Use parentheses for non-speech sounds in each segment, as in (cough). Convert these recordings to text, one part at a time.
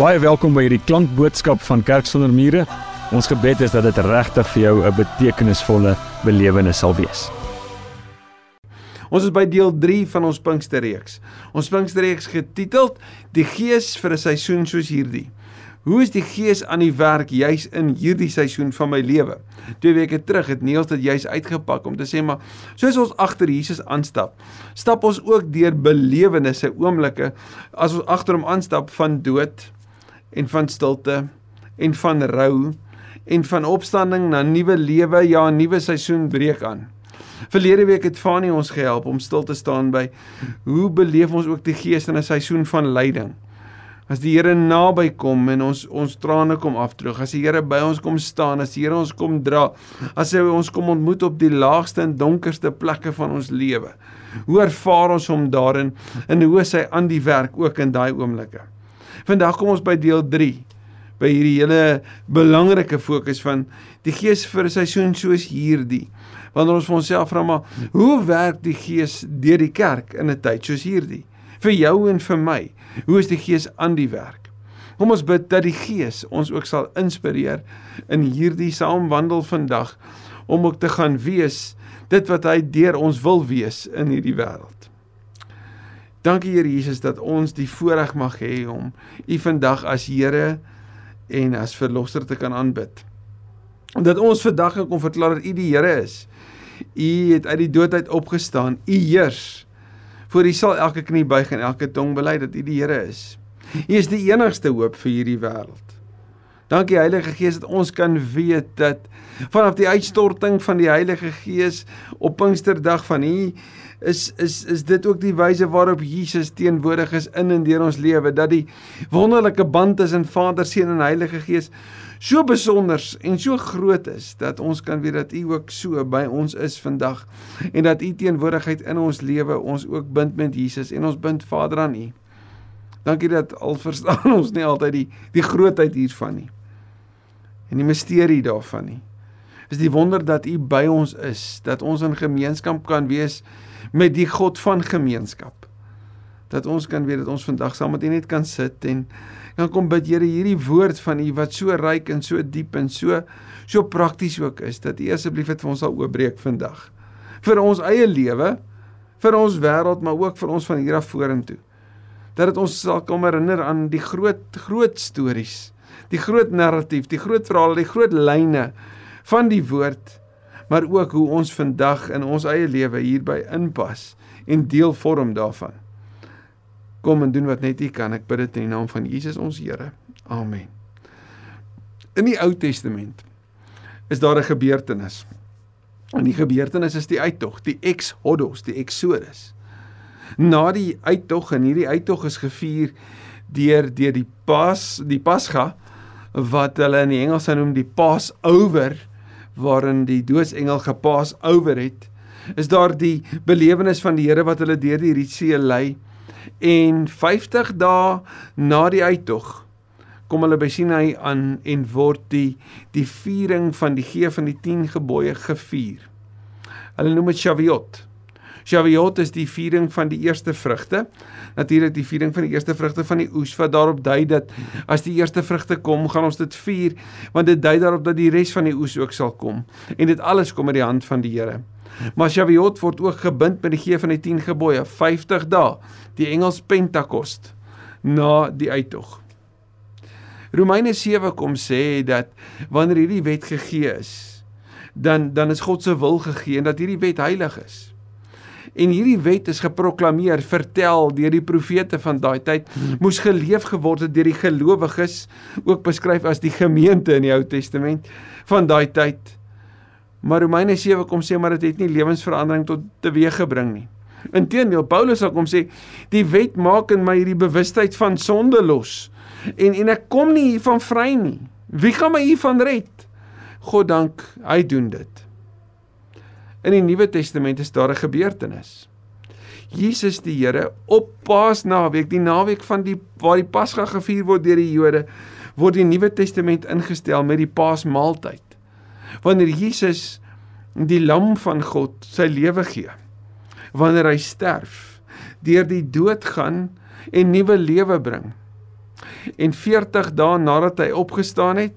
Baie welkom by hierdie klankboodskap van Kerk sonder mure. Ons gebed is dat dit regtig vir jou 'n betekenisvolle belewenis sal wees. Ons is by deel 3 van ons Pinksterreeks. Ons Pinksterreeks getiteld Die Gees vir 'n seisoen soos hierdie. Hoe is die Gees aan die werk juis in hierdie seisoen van my lewe? Twee weke terug het Niels dit juis uitgepak om te sê maar soos ons agter Jesus aanstap, stap ons ook deur belewennisse, oomblikke as ons agter hom aanstap van dood en van stilte en van rou en van opstanding na nuwe lewe, ja, 'n nuwe seisoen breek aan. Verlede week het Fanie ons gehelp om stil te staan by hoe beleef ons ook die Gees in 'n seisoen van lyding. As die Here naby kom en ons ons trane kom afdroog, as die Here by ons kom staan, as die Here ons kom dra, as hy ons kom ontmoet op die laagste en donkerste plekke van ons lewe. Hoe ervaar ons hom daarin en hoe is hy aan die werk ook in daai oomblikke? Vandag kom ons by deel 3 by hierdie hele belangrike fokus van die Gees vir 'n seisoen soos hierdie. Wanneer ons vir onsself vra maar hoe werk die Gees deur die kerk in 'n tyd soos hierdie? Vir jou en vir my, hoe is die Gees aan die werk? Kom ons bid dat die Gees ons ook sal inspireer in hierdie saamwandel vandag om ook te gaan wees dit wat hy deur ons wil wees in hierdie wêreld. Dankie Here Jesus dat ons die voorreg mag hê om U vandag as Here en as verlosser te kan aanbid. Dat ons vandag kan verklaar dat U die Here is. U het uit die dood uit opgestaan. U heers. Voor U sal elke knie buig en elke tong bely dat U die Here is. U is die enigste hoop vir hierdie wêreld. Dankie Heilige Gees dat ons kan weet dat vanaf die uitstorting van die Heilige Gees op Pinksterdag van U is is is dit ook die wyse waarop Jesus teenwoordig is in en deur ons lewe dat die wonderlike band tussen Vader, Seun en Heilige Gees so besonder en so groot is dat ons kan weet dat U ook so by ons is vandag en dat U teenwoordigheid in ons lewe ons ook bind met Jesus en ons bind Vader aan U. Dankie dat al verstaan ons nie altyd die die grootheid hiervan nie. En die misterie daarvan nie. Is die wonder dat U by ons is, dat ons in gemeenskap kan wees met die God van gemeenskap. Dat ons kan weet dat ons vandag saam met U net kan sit en kan kom bid Here hierdie woord van U wat so ryk en so diep en so so prakties ook is dat U asseblief dit vir ons sal oopbreek vandag. Vir ons eie lewe, vir ons wêreld, maar ook vir ons van hier af vorentoe. Dat dit ons sal kom herinner aan die groot groot stories, die groot narratief, die groot verhale, die groot lyne van die woord maar ook hoe ons vandag in ons eie lewe hierby inpas en deel vorm daarvan. Kom en doen wat net U kan. Ek bid dit in die naam van Jesus ons Here. Amen. In die Ou Testament is daar 'n gebeurtenis. En die gebeurtenis is die uittog, die Exodus, die Exodus. Na die uittog en hierdie uittog is gevier deur deur die Pas, die Pasga wat hulle in die Engels noem die Passover waarin die doodsengel gepaas oor het, is daar die belewenis van die Here wat hulle deur die Rietsee lei en 50 dae na die uittog kom hulle by Sinai aan en word die die viering van die gee van die 10 gebooie gevier. Hulle noem dit Shavuot. Shavuot is die viering van die eerste vrugte. Natuurlik die viering van die eerste vrugte van die oes wat daarop dui dat as die eerste vrugte kom, gaan ons dit vier want dit dui daarop dat die res van die oes ook sal kom. En dit alles kom uit die hand van die Here. Maar Shavuot word ook gebind met die gee van die 10 gebooie, 50 dae, die Engels Pentekost na die uittog. Romeine 7 kom sê dat wanneer hierdie wet gegee is, dan dan is God se wil gegee en dat hierdie wet heilig is. En hierdie wet is geproklaameer, vertel deur die profete van daai tyd, moes geleef geword het deur die gelowiges, ook beskryf as die gemeente in die Ou Testament van daai tyd. Maar Romeine 7 kom sê maar dit het nie lewensverandering tot teweeg gebring nie. Inteendeel, Paulus sal kom sê die wet maak in my hierdie bewustheid van sonde los en en ek kom nie hiervan vry nie. Wie gaan my hiervan red? God dank, hy doen dit. In die Nuwe Testament is daar 'n gebeurtenis. Jesus die Here op Paasnaweek, die naweek van die waar die Pasga gevier word deur die Jode, word die Nuwe Testament ingestel met die Paasmaaltyd. Wanneer Jesus die lam van God sy lewe gee. Wanneer hy sterf, deur die dood gaan en nuwe lewe bring. En 40 dae nadat hy opgestaan het,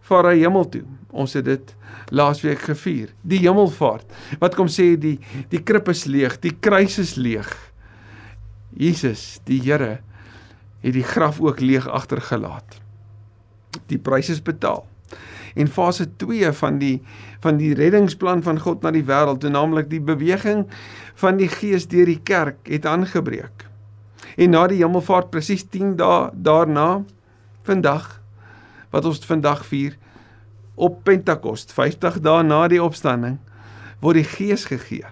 vaar hy hemel toe. Ons het dit laasweek gevier. Die hemelvaart. Wat kom sê die die krib is leeg, die kruis is leeg. Jesus, die Here, het die graf ook leeg agtergelaat. Die prys is betaal. En fase 2 van die van die reddingsplan van God na die wêreld, naamlik die beweging van die Gees deur die kerk, het aangebreek. En na die hemelvaart presies 10 dae daarna vandag wat ons vandag vier op Pentekost, 50 dae na die opstanding, word die Gees gegee.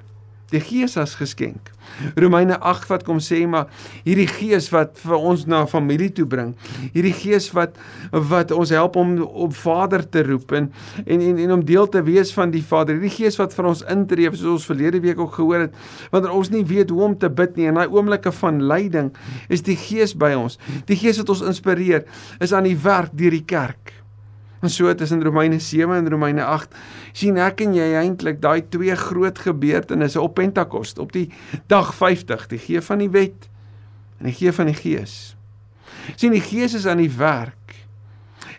Die Gees as geskenk. Romeine 8 wat kom sê maar hierdie Gees wat vir ons na familie toe bring. Hierdie Gees wat wat ons help om op Vader te roep en en en, en om deel te wees van die Vader. Hierdie Gees wat vir ons intree soos ons verlede week ook gehoor het, wanneer ons nie weet hoe om te bid nie en daai oomblikke van lyding, is die Gees by ons. Die Gees wat ons inspireer, is aan die werk deur die kerk. En so tussen Romeine 7 en Romeine 8 sien ek en jy eintlik daai twee groot gebeurtenisse op Pentekost op die dag 50, die gee van die wet en die gee van die gees. sien die gees is aan die werk.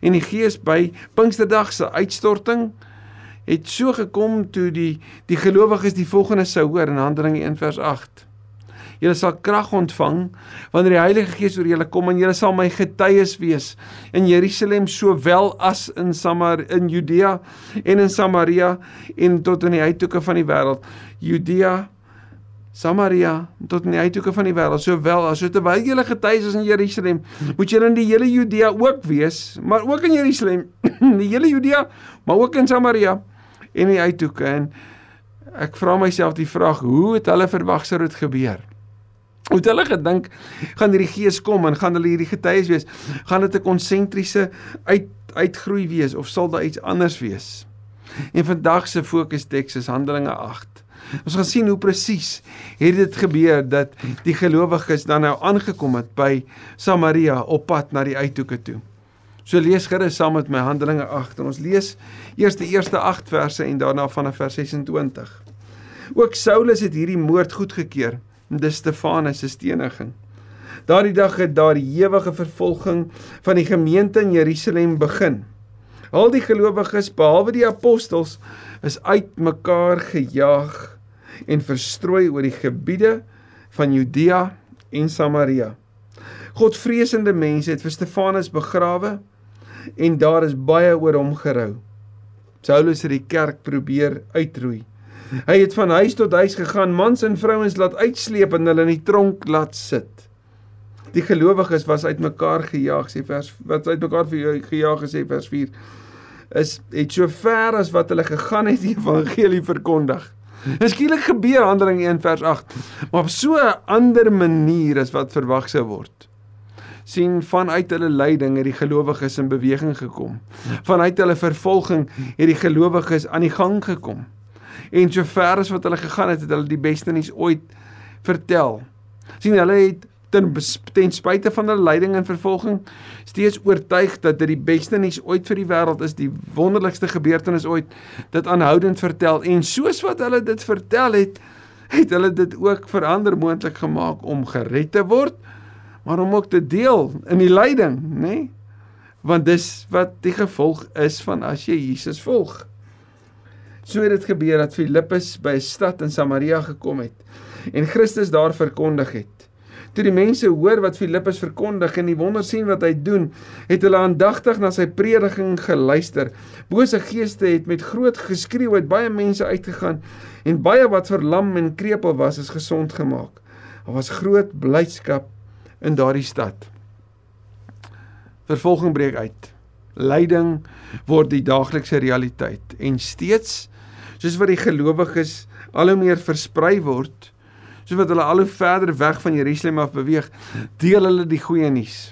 En die gees by Pinksterdag se uitstorting het so gekom toe die die gelowiges die volgende sou hoor in Handelinge 1 vers 8. Julle sal krag ontvang wanneer die Heilige Gees oor julle kom en julle sal my getuies wees in Jerusalem sowel as in Samar in Judea en in Samaria en tot in die uithoeke van die wêreld. Judea Samaria tot in die uithoeke van die wêreld sowel as so terwyl julle getuies is in Jerusalem moet julle in die hele Judea ook wees maar ook in Jerusalem (clears throat) die hele Judea maar ook in Samaria en die uithoeke en ek vra myself die vraag hoe het hulle verwag sou dit gebeur het hulle gedink gaan hierdie gees kom en gaan hulle hierdie getuies wees? Gaan dit 'n konsentriese uit uitgroei wees of sal daar iets anders wees? En vandag se fokus-teks is Handelinge 8. Ons gaan sien hoe presies het dit gebeur dat die gelowiges dan nou aangekom het by Samaria op pad na die uithoeke toe. So lees gerus saam met my Handelinge 8 en ons lees eers die eerste 8 verse en daarna vanaf vers 26. Ook Saulus het hierdie moord goedgekeur dis Stefanus se steniging. Daardie dag het daar die ewige vervolging van die gemeente in Jerusalem begin. Al die gelowiges behalwe die apostels is uitmekaar gejaag en verstrooi oor die gebiede van Judea en Samaria. Godvreesende mense het vir Stefanus begrawe en daar is baie oor hom gerou. Saulus het die kerk probeer uitroei. Hy het van huis tot huis gegaan, mans en vrouens laat uitsleep en hulle in die tronk laat sit. Die gelowiges was uitmekaar gejaag, sê vers wat uitmekaar gejaag gesê vers 4 is het so ver as wat hulle gegaan het die evangelie verkondig. Skielik gebeur Handelinge 1 vers 8, maar op so 'n ander manier as wat verwag sou word. sien vanuit hulle lyding het die gelowiges in beweging gekom. Vanuit hulle vervolging het die gelowiges aan die gang gekom en so ver as wat hulle gegaan het, het hulle die beste nuus ooit vertel. sien hulle het ten ten spyte van hulle lyding en vervolging steeds oortuig dat dit die beste nuus ooit vir die wêreld is, die wonderlikste gebeurtenis ooit dit aanhoudend vertel en soos wat hulle dit vertel het, het hulle dit ook verander moontlik gemaak om gered te word, maar om ook te deel in die lyding, nê? Nee? Want dis wat die gevolg is van as jy Jesus volg. So het dit gebeur dat Filippus by 'n stad in Samaria gekom het en Christus daar verkondig het. Toe die mense hoor wat Filippus verkondig en die wonder sien wat hy doen, het hulle aandagtig na sy prediking geluister. Bose geeste het met groot geskreeu uit baie mense uitgegaan en baie wat verlam en krepeel was is gesond gemaak. Daar was groot blydskap in daardie stad. Vervolging breek uit. Lyding word die daaglikse realiteit en steeds soos wat die gelowiges al hoe meer versprei word, soos wat hulle al hoe verder weg van Jerusalem af beweeg, deel hulle die goeie nuus.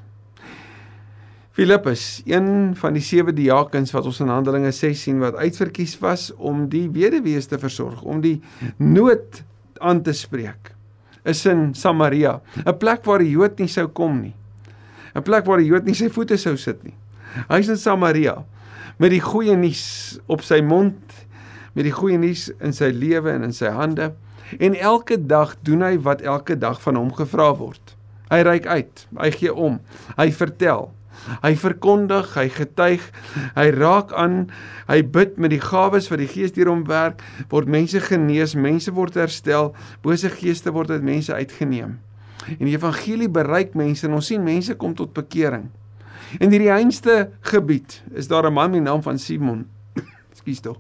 Filippus, een van die sewe diakens wat ons in Handelinge 6 sien wat uitverkies was om die weduwees te versorg, om die nood aan te spreek, is in Samaria, 'n plek waar die Jood nie sou kom nie. 'n Plek waar die Jood nie sy voete sou sit nie. Hy's in Samaria met die goeie nuus op sy mond met die goeie nuus in sy lewe en in sy hande en elke dag doen hy wat elke dag van hom gevra word. Hy reik uit, hy gee om, hy vertel. Hy verkondig, hy getuig, hy raak aan, hy bid met die gawes wat die Gees deur hom werk, word mense genees, mense word herstel, bose geeste word uit mense uitgeneem. En die evangelie bereik mense en ons sien mense kom tot bekering. In hierdie einste gebied is daar 'n man met die naam van Simon. (coughs) Ekskuus tog.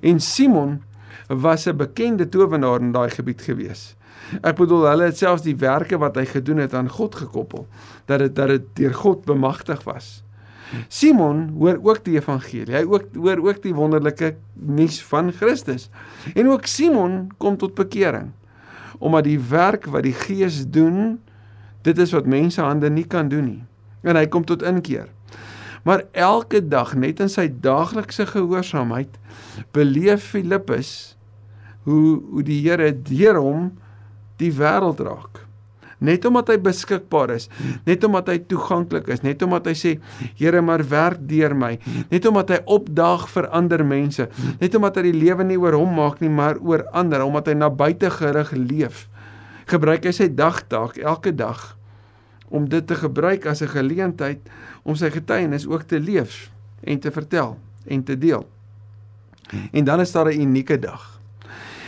En Simon was 'n bekende towenaar in daai gebied gewees. Ek bedoel hulle het selfs die werke wat hy gedoen het aan God gekoppel dat dit dat dit deur God bemagtig was. Simon hoor ook die evangelie. Hy ook hoor ook die wonderlike nuus van Christus. En ook Simon kom tot bekering omdat die werk wat die Gees doen, dit is wat mense hande nie kan doen nie. En hy kom tot inkeer. Maar elke dag net in sy daaglikse gehoorsaamheid beleef Filippus hoe hoe die Here deur hom die wêreld raak. Net omdat hy beskikbaar is, net omdat hy toeganklik is, net omdat hy sê Here maar werk deur my, net omdat hy opdaag vir ander mense, net omdat hy die lewe nie oor hom maak nie, maar oor ander, omdat hy na buite gerig leef. Gebruik hy sy dagtaak elke dag om dit te gebruik as 'n geleentheid om sy getuienis ook te leef en te vertel en te deel. En dan is daar 'n unieke dag.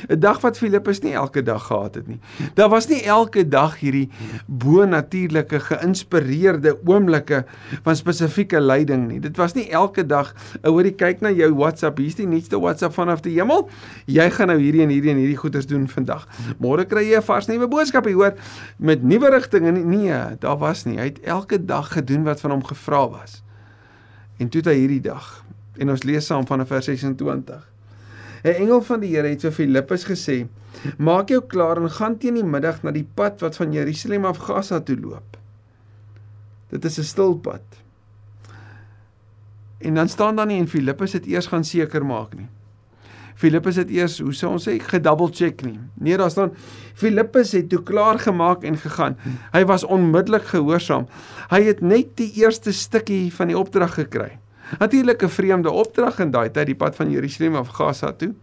'n dag wat Filippus nie elke dag gehad het nie. Daar was nie elke dag hierdie bo-natuurlike geïnspireerde oomblikke van spesifieke lyding nie. Dit was nie elke dag, hoorie kyk na jou WhatsApp, hier's die nuutste WhatsApp vanaf die hemel. Jy gaan nou hierdie en hierdie en hierdie goeders doen vandag. Môre kry jy 'n vars nuwe boodskap hier hoor met nuwe rigtinge. Nee, daar was nie. Hy het elke dag gedoen wat van hom gevra was. En toe hy hierdie dag en ons lees saam van vers 26. 'n Engel van die Here het vir Filippus gesê: "Maak jou klaar en gaan teen die middag na die pad wat van Jerusalem af Gaza toe loop." Dit is 'n stil pad. En dan staan daar nie en Filippus het eers gaan seker maak nie. Filippus het eers, hoe sou ons sê, gedouble check nie. Nee, daar staan Filippus het toe klaar gemaak en gegaan. Hy was onmiddellik gehoorsaam. Hy het net die eerste stukkie van die opdrag gekry. Natuurlik 'n vreemde opdrag in daai tyd, die pad van Jerusalem af Gaza toe.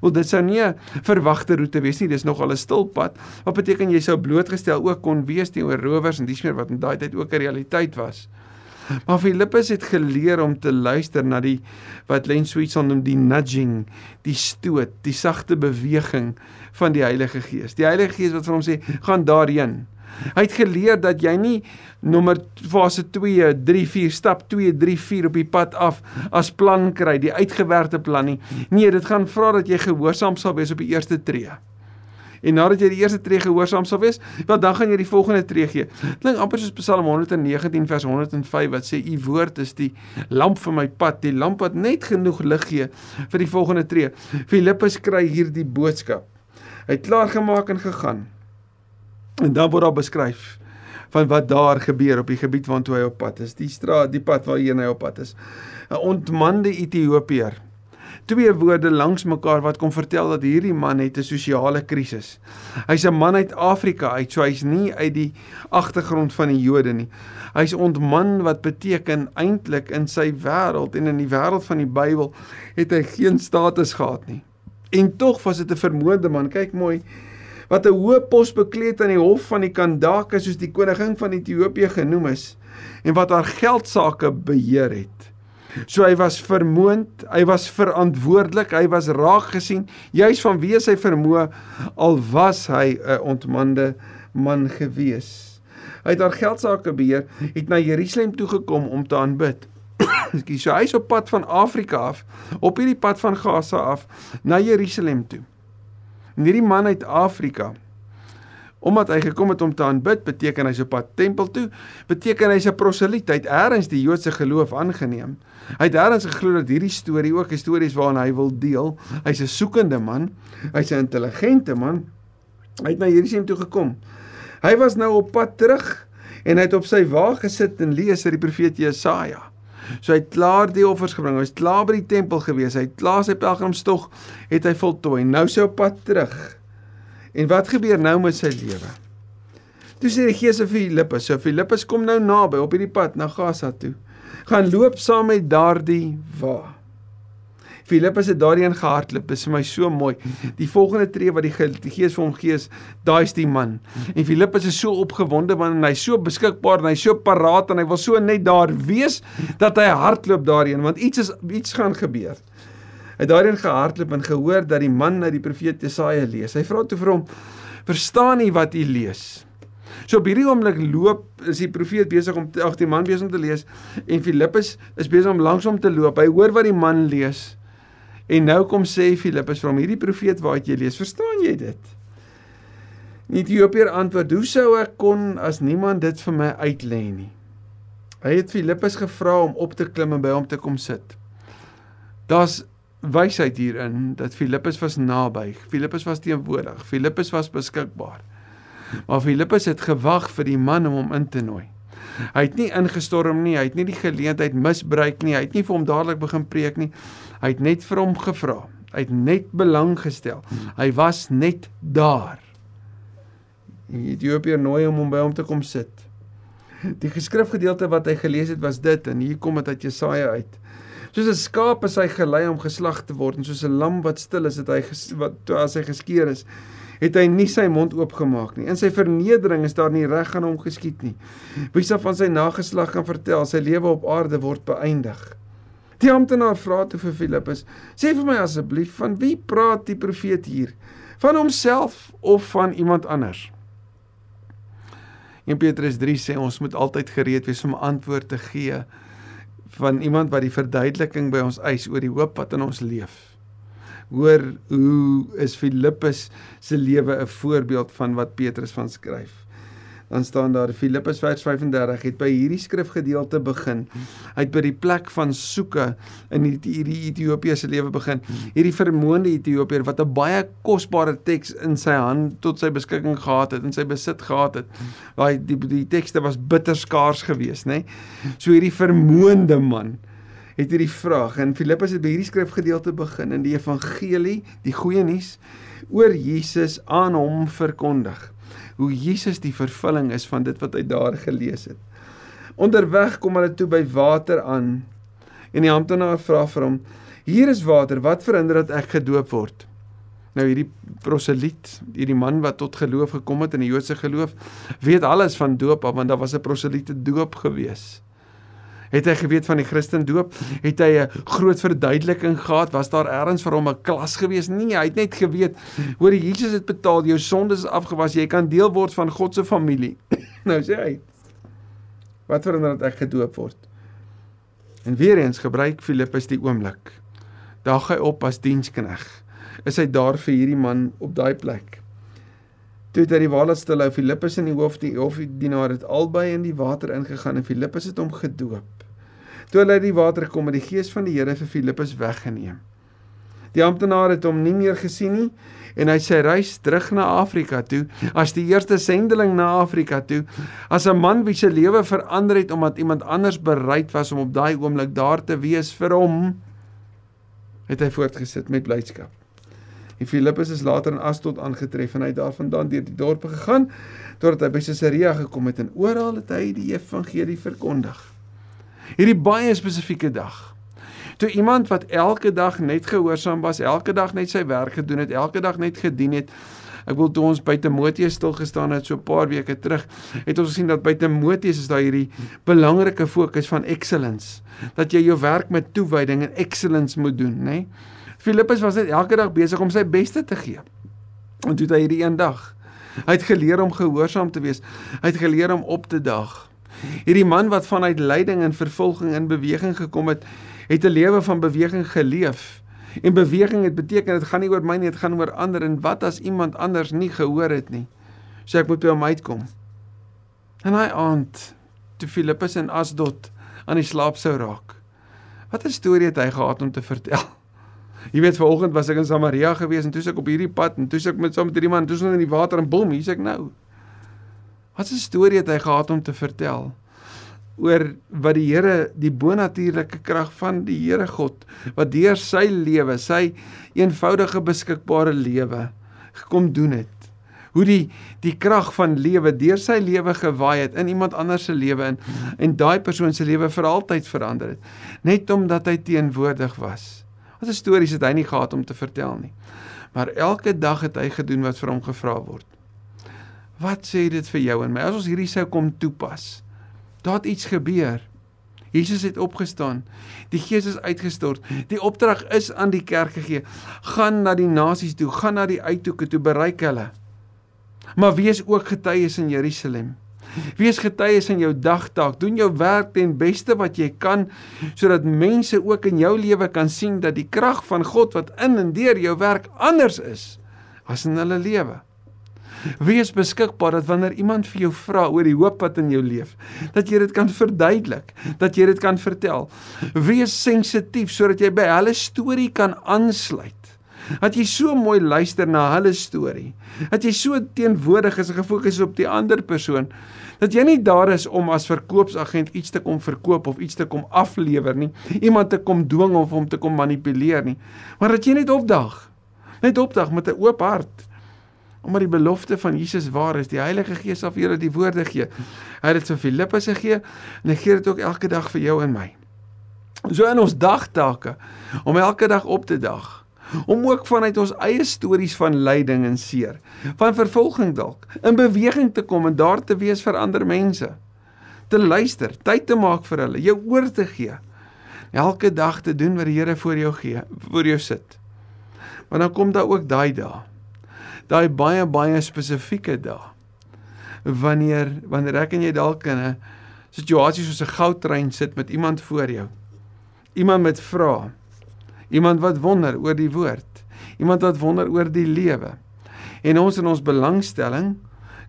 Wel dit sou nie 'n verwagte roete wees nie, dis nogal 'n stil pad. Wat beteken jy sou blootgestel ook kon wees teenoor rowers en dis meer wat in daai tyd ook 'n realiteit was. Maar Filippus het geleer om te luister na die wat Len Sweets noem die nudging, die stoot, die sagte beweging van die Heilige Gees. Die Heilige Gees wat vir hom sê, "Gaan daarheen." Hy het geleer dat jy nie nommer fase 2, 3, 4 stap 2, 3, 4 op die pad af as plan kry, die uitgewerkte plan nie. Nee, dit gaan vra dat jy gehoorsaam sal wees op die eerste tree. En nadat jy die eerste tree gehoorsaam sal wees, wel dan gaan jy die volgende tree gee. Klink amper soos Psalm 119 vers 105 wat sê u woord is die lamp vir my pad, die lamp wat net genoeg lig gee vir die volgende tree. Filippus kry hierdie boodskap. Hy het klaar gemaak en gegaan. En dan word daar beskryf van wat daar gebeur op die gebied waartoe hy op pad is. Die straat, die pad waarheen hy op pad is. 'n Ontmande Ethiopiër. Twee woorde langs mekaar wat kom vertel dat hierdie man het 'n sosiale krisis. Hy's 'n man uit Afrika uit, so hy's nie uit die agtergrond van die Jode nie. Hy's ontman wat beteken eintlik in sy wêreld en in die wêreld van die Bybel het hy geen status gehad nie. En tog was dit 'n vermoorde man. Kyk mooi wat 'n hoë pos bekleed aan die hof van die Kandake soos die koningin van Ethiopië genoem is en wat haar geldsaake beheer het. So hy was vermoond, hy was verantwoordelik, hy was raak gesien juis vanweë sy vermoë al was hy 'n ontmande man gewees. Hy het haar geldsaake beheer, het na Jerusalem toe gekom om te aanbid. (coughs) Ekskuus, so hy's op pad van Afrika af, op hierdie pad van Gaza af na Jerusalem toe. En hierdie man uit Afrika omdat hy gekom het om te aanbid, beteken hy's op pad tempel toe, beteken hy's 'n proseliet, hy het eers die Joodse geloof aangeneem. Hy het eers geglo dat hierdie storie ook 'n storie is waarna hy wil deel. Hy's 'n soekende man, hy's 'n intelligente man. Hy het na Jerusalem toe gekom. Hy was nou op pad terug en hy het op sy wa gesit en lees uit die profeet Jesaja. So hy het klaar die offers gebring. Hy's klaar by die tempel gewees. Hy het klaar sy pelgrimstog het hy voltooi. Nou sy op pad terug. En wat gebeur nou met sy lewe? Toe sê die Gees vir Filippus, so Filippus kom nou naby op hierdie pad na Gaza toe. Gaan loop saam met daardie wa. Filippus het daarin gehardloop. Dit is vir my so mooi. Die volgende tree wat die, die Gees vir hom gee is, daai is die man. En Filippus is so opgewonde want hy's so beskikbaar en hy's so paraat en hy wil so net daar wees dat hy hardloop daarin want iets is iets gaan gebeur. Hy het daarin gehardloop en gehoor dat die man uit die profeet Jesaja lees. Hy vra toe vir hom: "Verstaan jy wat jy lees?" So op hierdie oomblik loop is die profeet besig om ag die man besig om te lees en Filippus is besig om langs hom te loop. Hy hoor wat die man lees. En nou kom sê Filippus vir hom hierdie profeet wat jy lees, verstaan jy dit? Die Ethiopier antwoord: "Hoe sou ek kon as niemand dit vir my uitlê nie?" Hy het Filippus gevra om op te klim en by hom te kom sit. Daar's wysheid hierin dat Filippus was naby. Filippus was teenwoordig. Filippus was beskikbaar. Maar Filippus het gewag vir die man om hom in te nooi. Hy het nie ingestorm nie, hy het nie die geleentheid misbruik nie, hy het nie vir hom dadelik begin preek nie. Hy het net vir hom gevra. Hy het net belang gestel. Hy was net daar. Die Ethiopier nooi hom om by hom te kom sit. Die geskrifgedeelte wat hy gelees het was dit en hier kom dit uit Jesaja uit. Soos 'n skaap is hy gelei om geslag te word en soos 'n lam wat stil is, het hy wat as hy geskeer is, het hy nie sy mond oopgemaak nie. In sy vernedering is daar nie reg aan hom geskied nie. Wie sal van sy nageslag kan vertel sy lewe op aarde word beëindig? Die amptenaar vra toe vir Filippus: "Sê vir my asseblief, van wie praat die profeet hier? Van homself of van iemand anders?" 1 Petrus 3 sê ons moet altyd gereed wees om antwoord te gee van iemand wat die verduideliking by ons eis oor die hoop wat in ons leef hoor hoe is Filippus se lewe 'n voorbeeld van wat Petrus van skryf. Dan staan daar Filippus vers 35 het by hierdie skrifgedeelte begin. Hy het by die plek van soeke in hierdie Ethiopiese lewe begin. Hierdie vermoënde Ethiopier wat 'n baie kosbare teks in sy hand tot sy beskikking gehad het, in sy besit gehad het. Daai die die tekste was bitter skaars geweest, nê? So hierdie vermoënde man het hierdie vraag en Filippus het by hierdie skrifgedeelte begin in die evangelie, die goeie nuus oor Jesus aan hom verkondig. Hoe Jesus die vervulling is van dit wat hy daar gelees het. Onderweg kom hulle toe by water aan en die amptenaar vra vir hom: "Hier is water, wat verhinder dat ek gedoop word?" Nou hierdie proseliet, hierdie man wat tot geloof gekom het in die Joodse geloof, weet alles van doop, want daar was 'n proseliete doop geweest. Het hy geweet van die Christendoop? Het hy 'n groot verduideliking gehad? Was daar eers vir hom 'n klas gewees? Nee, hy het net geweet, hoor Jesus het betaal, jou sondes is afgewas, jy kan deel word van God se familie. (coughs) nou sê hy, wat verander dat ek gedoop word? En weer eens gebruik Filippus die oomblik. Daag hy op as dienskneg. Is hy daar vir hierdie man op daai plek? Toe hy die stil hou Filippus en die hoof die hofdienaar het albei in die water ingegaan en Filippus het hom gedoop. Toe hulle uit die water gekom het, die gees van die Here vir Filippus weggeneem. Die amptenaar het hom nie meer gesien nie en hy sy reis terug na Afrika toe as die eerste sendeling na Afrika toe as 'n man wie se lewe verander het omdat iemand anders bereid was om op daai oomblik daar te wees vir hom het hy voortgesit met blydskap. En Filippus is later in Asdod aangetref en hy het daarvandaan deur die dorpe gegaan totdat hy by Caesarea gekom het en oral het hy die evangelie verkondig hierdie baie spesifieke dag. Toe iemand wat elke dag net gehoorsaam was, elke dag net sy werk gedoen het, elke dag net gedien het. Ek wil toe ons by Timoteus stil gestaan het so 'n paar weke terug, het ons gesien dat by Timoteus is daar hierdie belangrike fokus van excellence, dat jy jou werk met toewyding en excellence moet doen, nê? Nee? Filippus was net elke dag besig om sy beste te gee. En toe het hy hierdie een dag, hy het geleer om gehoorsaam te wees. Hy het geleer om op te daag. Hierdie man wat vanuit lyding en vervolging in beweging gekom het, het 'n lewe van beweging geleef. En beweging het beteken dit gaan nie oor my nie, dit gaan oor ander en wat as iemand anders nie gehoor het nie. So ek moet by hom uitkom. En hy aand toe Filippus en Asdod aan die slaap sou raak. Wat 'n storie het hy gehad om te vertel? Jy weet vanoggend was ek in Samaria gewees en toe ek op hierdie pad en toe ek met met hierdie man, toe ons in die water en bom, hier's ek nou. Wat 'n storie het hy gehad om te vertel oor wat die Here die bonatuurlike krag van die Here God wat deur sy lewe, sy eenvoudige beskikbare lewe gekom doen het. Hoe die die krag van lewe deur sy lewe gewaai het in iemand anders se lewe in en daai persoon se lewe vir altyd verander het net omdat hy teenwoordig was. Wat 'n stories het hy nie gehad om te vertel nie. Maar elke dag het hy gedoen wat vir hom gevra word. Wat sê dit vir jou en my as ons hierdie sou kom toepas? Daar het iets gebeur. Jesus het opgestaan. Die Gees is uitgestort. Die opdrag is aan die kerk gegee. Gaan na die nasies toe, gaan na die uithoeke toe, bereik hulle. Maar wees ook getuies in Jerusalem. Wees getuies in jou dagtaak. Doen jou werk ten beste wat jy kan sodat mense ook in jou lewe kan sien dat die krag van God wat in en deur jou werk anders is as in hulle lewe. Wees beskikbaar dat wanneer iemand vir jou vra oor die hoop wat in jou leef, dat jy dit kan verduidelik, dat jy dit kan vertel. Wees sensitief sodat jy by hulle storie kan aansluit. Dat jy so mooi luister na hulle storie. Dat jy so teenwoordig is en gefokus op die ander persoon. Dat jy nie daar is om as verkoopsagent iets te kom verkoop of iets te kom aflewer nie. Iemand te kom dwing of om te kom manipuleer nie. Maar dat jy net opdag. Net opdag met 'n oop hart. Omdat die belofte van Jesus waar is, die Heilige Gees sal vir julle die woorde gee. Hy het dit vir Filippus gegee en hy gee dit ook elke dag vir jou en my. So in ons dagtake om elke dag op te dag om ook vanuit ons eie stories van lyding en seer, van vervolging dalk, in beweging te kom en daar te wees vir ander mense. Te luister, tyd te maak vir hulle, jou oor te gee. Elke dag te doen wat die Here vir jou gee, vir jou sit. Maar dan kom daar ook daai dae. Daai baie baie spesifieke dae. Wanneer wanneer ek en jy dalk in 'n situasie soos 'n goudtrein sit met iemand voor jou. Iemand met vrae Iemand wat wonder oor die woord. Iemand wat wonder oor die lewe. En ons in ons belangstelling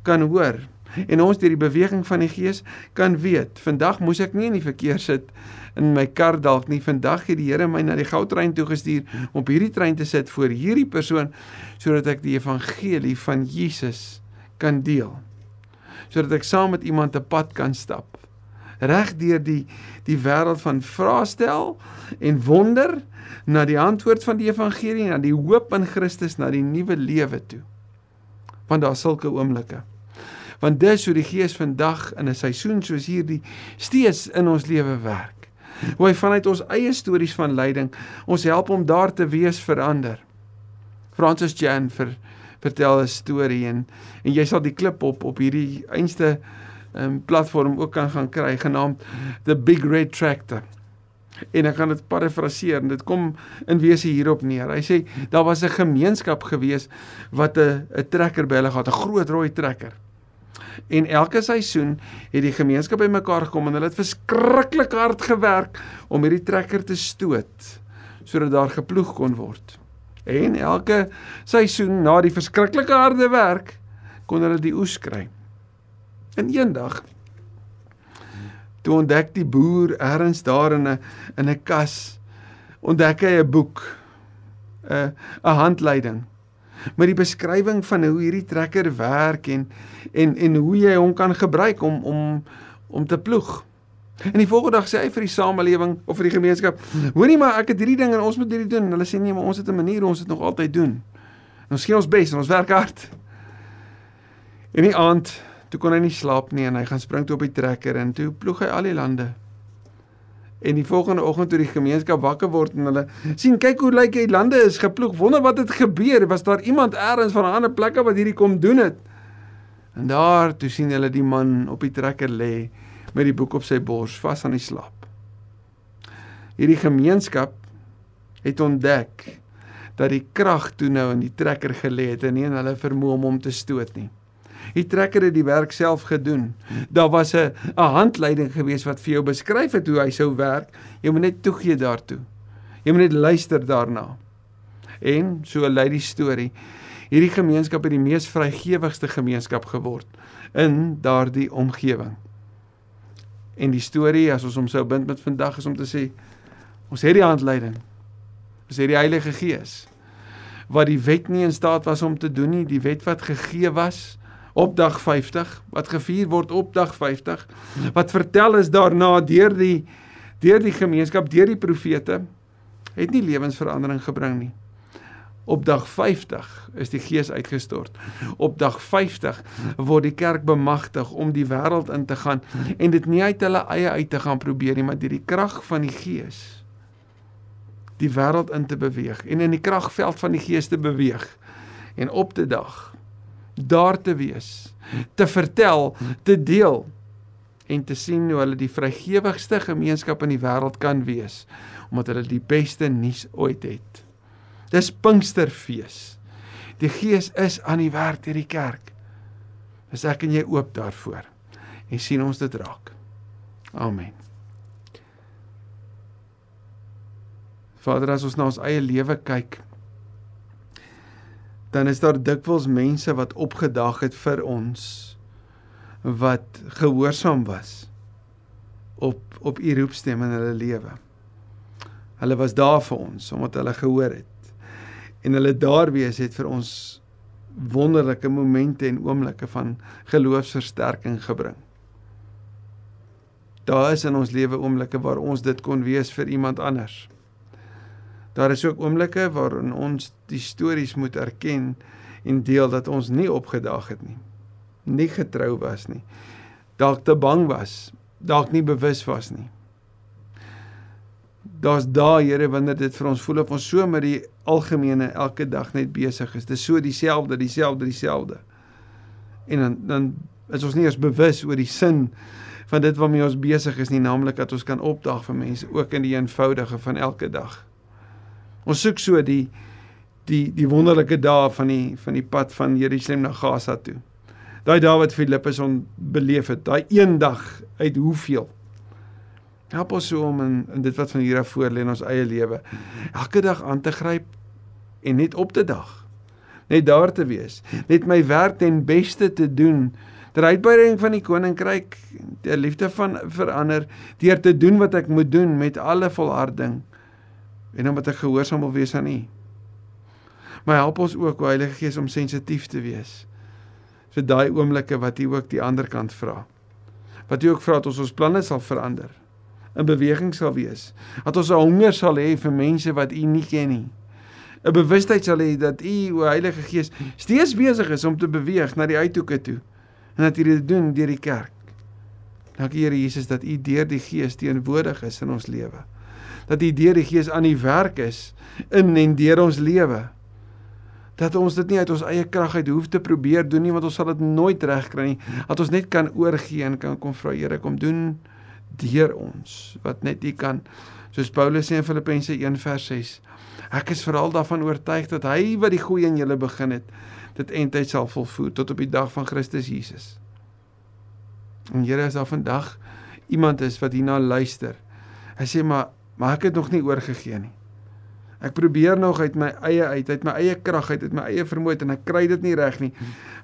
kan hoor en ons deur die beweging van die Gees kan weet. Vandag moes ek nie in die verkeer sit in my kar dalk nie. Vandag het die Here my na die goudtrein toe gestuur om op hierdie trein te sit vir hierdie persoon sodat ek die evangelie van Jesus kan deel. Sodat ek saam met iemand 'n pad kan stap. Reg deur die die wêreld van vraestel en wonder na die antwoord van die evangelie, na die hoop in Christus, na die nuwe lewe toe. Want daar sulke oomblikke. Want dis hoe die Gees vandag in 'n seisoen soos hierdie steeds in ons lewe werk. Hoe hy vanuit ons eie stories van lyding ons help om daar te wees vir ander. Francis Jan vir vertel 'n storie en en jy sal die klip op op hierdie einste um, platform ook kan gaan kry genaamd The Big Red Tractor en ek gaan dit parafraseer en dit kom in wese hierop neer. Hy sê daar was 'n gemeenskap gewees wat 'n 'n trekker by hulle gehad, 'n groot rooi trekker. En elke seisoen het die gemeenskap bymekaar gekom en hulle het verskriklik hard gewerk om hierdie trekker te stoot sodat daar geploeg kon word. En elke seisoen na die verskriklike harde werk kon hulle die oes kry. En eendag toe ontdek die boer ergens daar in 'n in 'n kas ontdek hy 'n boek 'n 'n handleiding met die beskrywing van hoe hierdie trekker werk en en en hoe jy hom kan gebruik om om om te ploeg. En die volgende dag sê hy vir die samelewing of vir die gemeenskap: "Hoorie maar, ek het hierdie ding en ons moet hierdie doen." En hulle sê: "Nee, maar ons het 'n manier, ons het nog altyd doen." En ons gee ons bes en ons werk hard. En die aand Toe kon hy nie slaap nie en hy gaan spring toe op die trekker en toe ploeg hy al die lande. En die volgende oggend toe die gemeenskap wakker word en hulle sien kyk hoe lyk die lande is geploeg. Wonder wat het gebeur? Was daar iemand elders van 'n ander plek wat hierdie kom doen het? En daar toe sien hulle die man op die trekker lê met die boek op sy bors vas aan die slaap. Hierdie gemeenskap het ontdek dat die krag toe nou in die trekker gelê het en nie in hulle vermoë om hom te stoot nie. Die trekker het die werk self gedoen. Daar was 'n 'n handleiding gewees wat vir jou beskryf het hoe hy sou werk. Jy moet net toegee daartoe. Jy moet net luister daarna. En so lei die storie. Hierdie gemeenskap het die mees vrygewigste gemeenskap geword in daardie omgewing. En die storie as ons hom sou bind met vandag is om te sê ons het die handleiding. Ons het die Heilige Gees wat die wet nie in staat was om te doen nie, die wet wat gegee was op dag 50 wat gevier word op dag 50 wat vertel is daarna deur die deur die gemeenskap deur die profete het nie lewensverandering gebring nie. Op dag 50 is die gees uitgestort. Op dag 50 word die kerk bemagtig om die wêreld in te gaan en dit nie uit hulle eie uit te gaan probeer nie maar deur die krag van die gees die wêreld in te beweeg en in die kragveld van die Gees te beweeg. En op te dag daar te wees, te vertel, te deel en te sien hoe hulle die vrygewigste gemeenskap in die wêreld kan wees omdat hulle die beste nuus ooit het. Dis Pinksterfees. Die Gees is aan die werk deur die kerk. Is ek en jy oop daarvoor? En sien ons dit raak. Amen. Vader, as ons na ons eie lewe kyk, dan is daar dikwels mense wat opgedag het vir ons wat gehoorsaam was op op u roepstem in hulle lewe. Hulle was daar vir ons omdat hulle gehoor het. En hulle daar wees het vir ons wonderlike momente en oomblikke van geloofsversterking gebring. Daar is in ons lewe oomblikke waar ons dit kon wees vir iemand anders. Daar is ook oomblikke waarin ons die stories moet erken en deel dat ons nie opgedaag het nie. Nie getrou was nie. Dalk te bang was, dalk nie bewus was nie. Daar's daai Here wanneer dit vir ons voel of ons so met die algemene elke dag net besig is. Dis so dieselfde, dieselfde, dieselfde. En dan dan is ons nie eens bewus oor die sin van dit waarmee ons besig is nie, naamlik dat ons kan opdag vir mense ook in die eenvoudige van elke dag. Ons soek so die die die wonderlike dae van die van die pad van Jerusalem na Gaza toe. Daai dae wat Filippus on beleef het, daai een dag uit hoeveel. Help ons so om in, in dit wat van hier af voor lê in ons eie lewe elke dag aan te gryp en net op te dag. Net daar te wees, net my werk ten beste te doen ter uitbreiding van die koninkryk, ter liefde van verander, deur te doen wat ek moet doen met alle volharding en omdat ek gehoorsaam wil wees aan U. Maar help ons ook, o Heilige Gees, om sensitief te wees vir daai oomblikke wat U ook die ander kant vra. Wat U ook vra dat ons ons planne sal verander, in beweging sal wees, dat ons 'n honger sal hê vir mense wat U nie ken nie. 'n Bewustheid sal hê dat U, o Heilige Gees, steeds besig is om te beweeg na die uithoeke toe en dat U dit doen deur die kerk. Dankie Here Jesus dat U deur die Gees teenwoordig is in ons lewe. Dat U deur die Gees aan die werk is in en deur ons lewe dat ons dit nie uit ons eie krag uit hoef te probeer doen nie want ons sal dit nooit regkry nie. Dat ons net kan oorgee en kan kom vra Here kom doen deur ons wat net U kan. Soos Paulus sê in Filippense 1:6. Ek is veral daarvan oortuig dat hy wat die goeie in julle begin het, dit eintlik sal volvoer tot op die dag van Christus Jesus. En Here is daar vandag iemand is wat hierna luister. Hy sê maar maar ek het nog nie oorgegee nie. Ek probeer nog uit my eie uit, uit my eie krag uit, uit my eie vermoë en ek kry dit nie reg nie.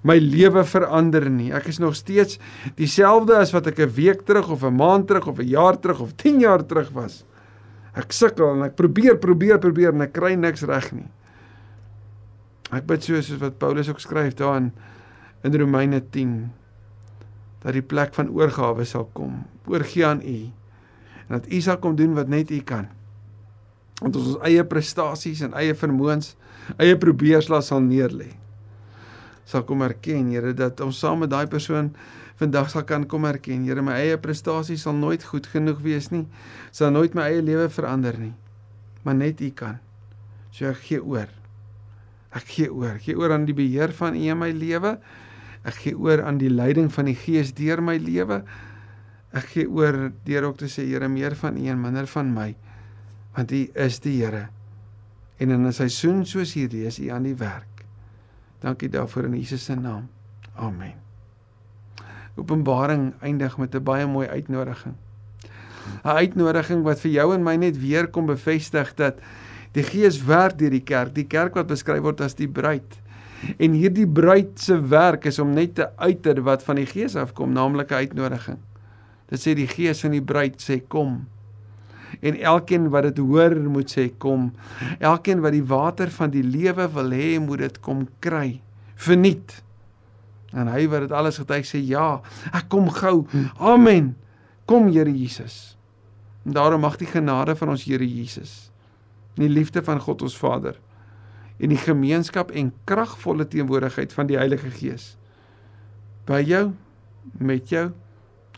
My lewe verander nie. Ek is nog steeds dieselfde as wat ek 'n week terug of 'n maand terug of 'n jaar terug of 10 jaar terug was. Ek sukkel en ek probeer, probeer, probeer en ek kry niks reg nie. Ek bid so soos wat Paulus ook skryf daar in in Romeine 10 dat die plek van oorgawe sal kom. Oorgie aan U en dat U sal kom doen wat net U kan want ons ons eie prestasies en eie vermoëns, eie probeerslas sal neerlê. Sal kom erken, Here, dat ons saam met daai persoon vandag sal kan kom erken, Here, my eie prestasies sal nooit goed genoeg wees nie. Sal nooit my eie lewe verander nie. Maar net U kan. So ek gee oor. Ek gee oor. Ek gee oor aan die beheer van U in my lewe. Ek gee oor aan die leiding van die Gees deur my lewe. Ek gee oor deur ook te sê Here meer van U en minder van my want U is die Here. En in 'n seisoen soos hierdie is U aan die werk. Dankie daarvoor in Jesus se naam. Amen. Openbaring eindig met 'n baie mooi uitnodiging. 'n Uitnodiging wat vir jou en my net weer kom bevestig dat die Gees werk deur die kerk, die kerk wat beskryf word as die bruid. En hierdie bruid se werk is om net te uiter wat van die Gees afkom, naamlik 'n uitnodiging. Dit sê die Gees van die bruid sê kom en elkeen wat dit hoor moet sê kom. Elkeen wat die water van die lewe wil hê, moet dit kom kry. Verniet. En hy wat dit alles getuig sê ja, ek kom gou. Amen. Kom Here Jesus. En daarom mag die genade van ons Here Jesus, die liefde van God ons Vader en die gemeenskap en kragvolle teenwoordigheid van die Heilige Gees by jou, met jou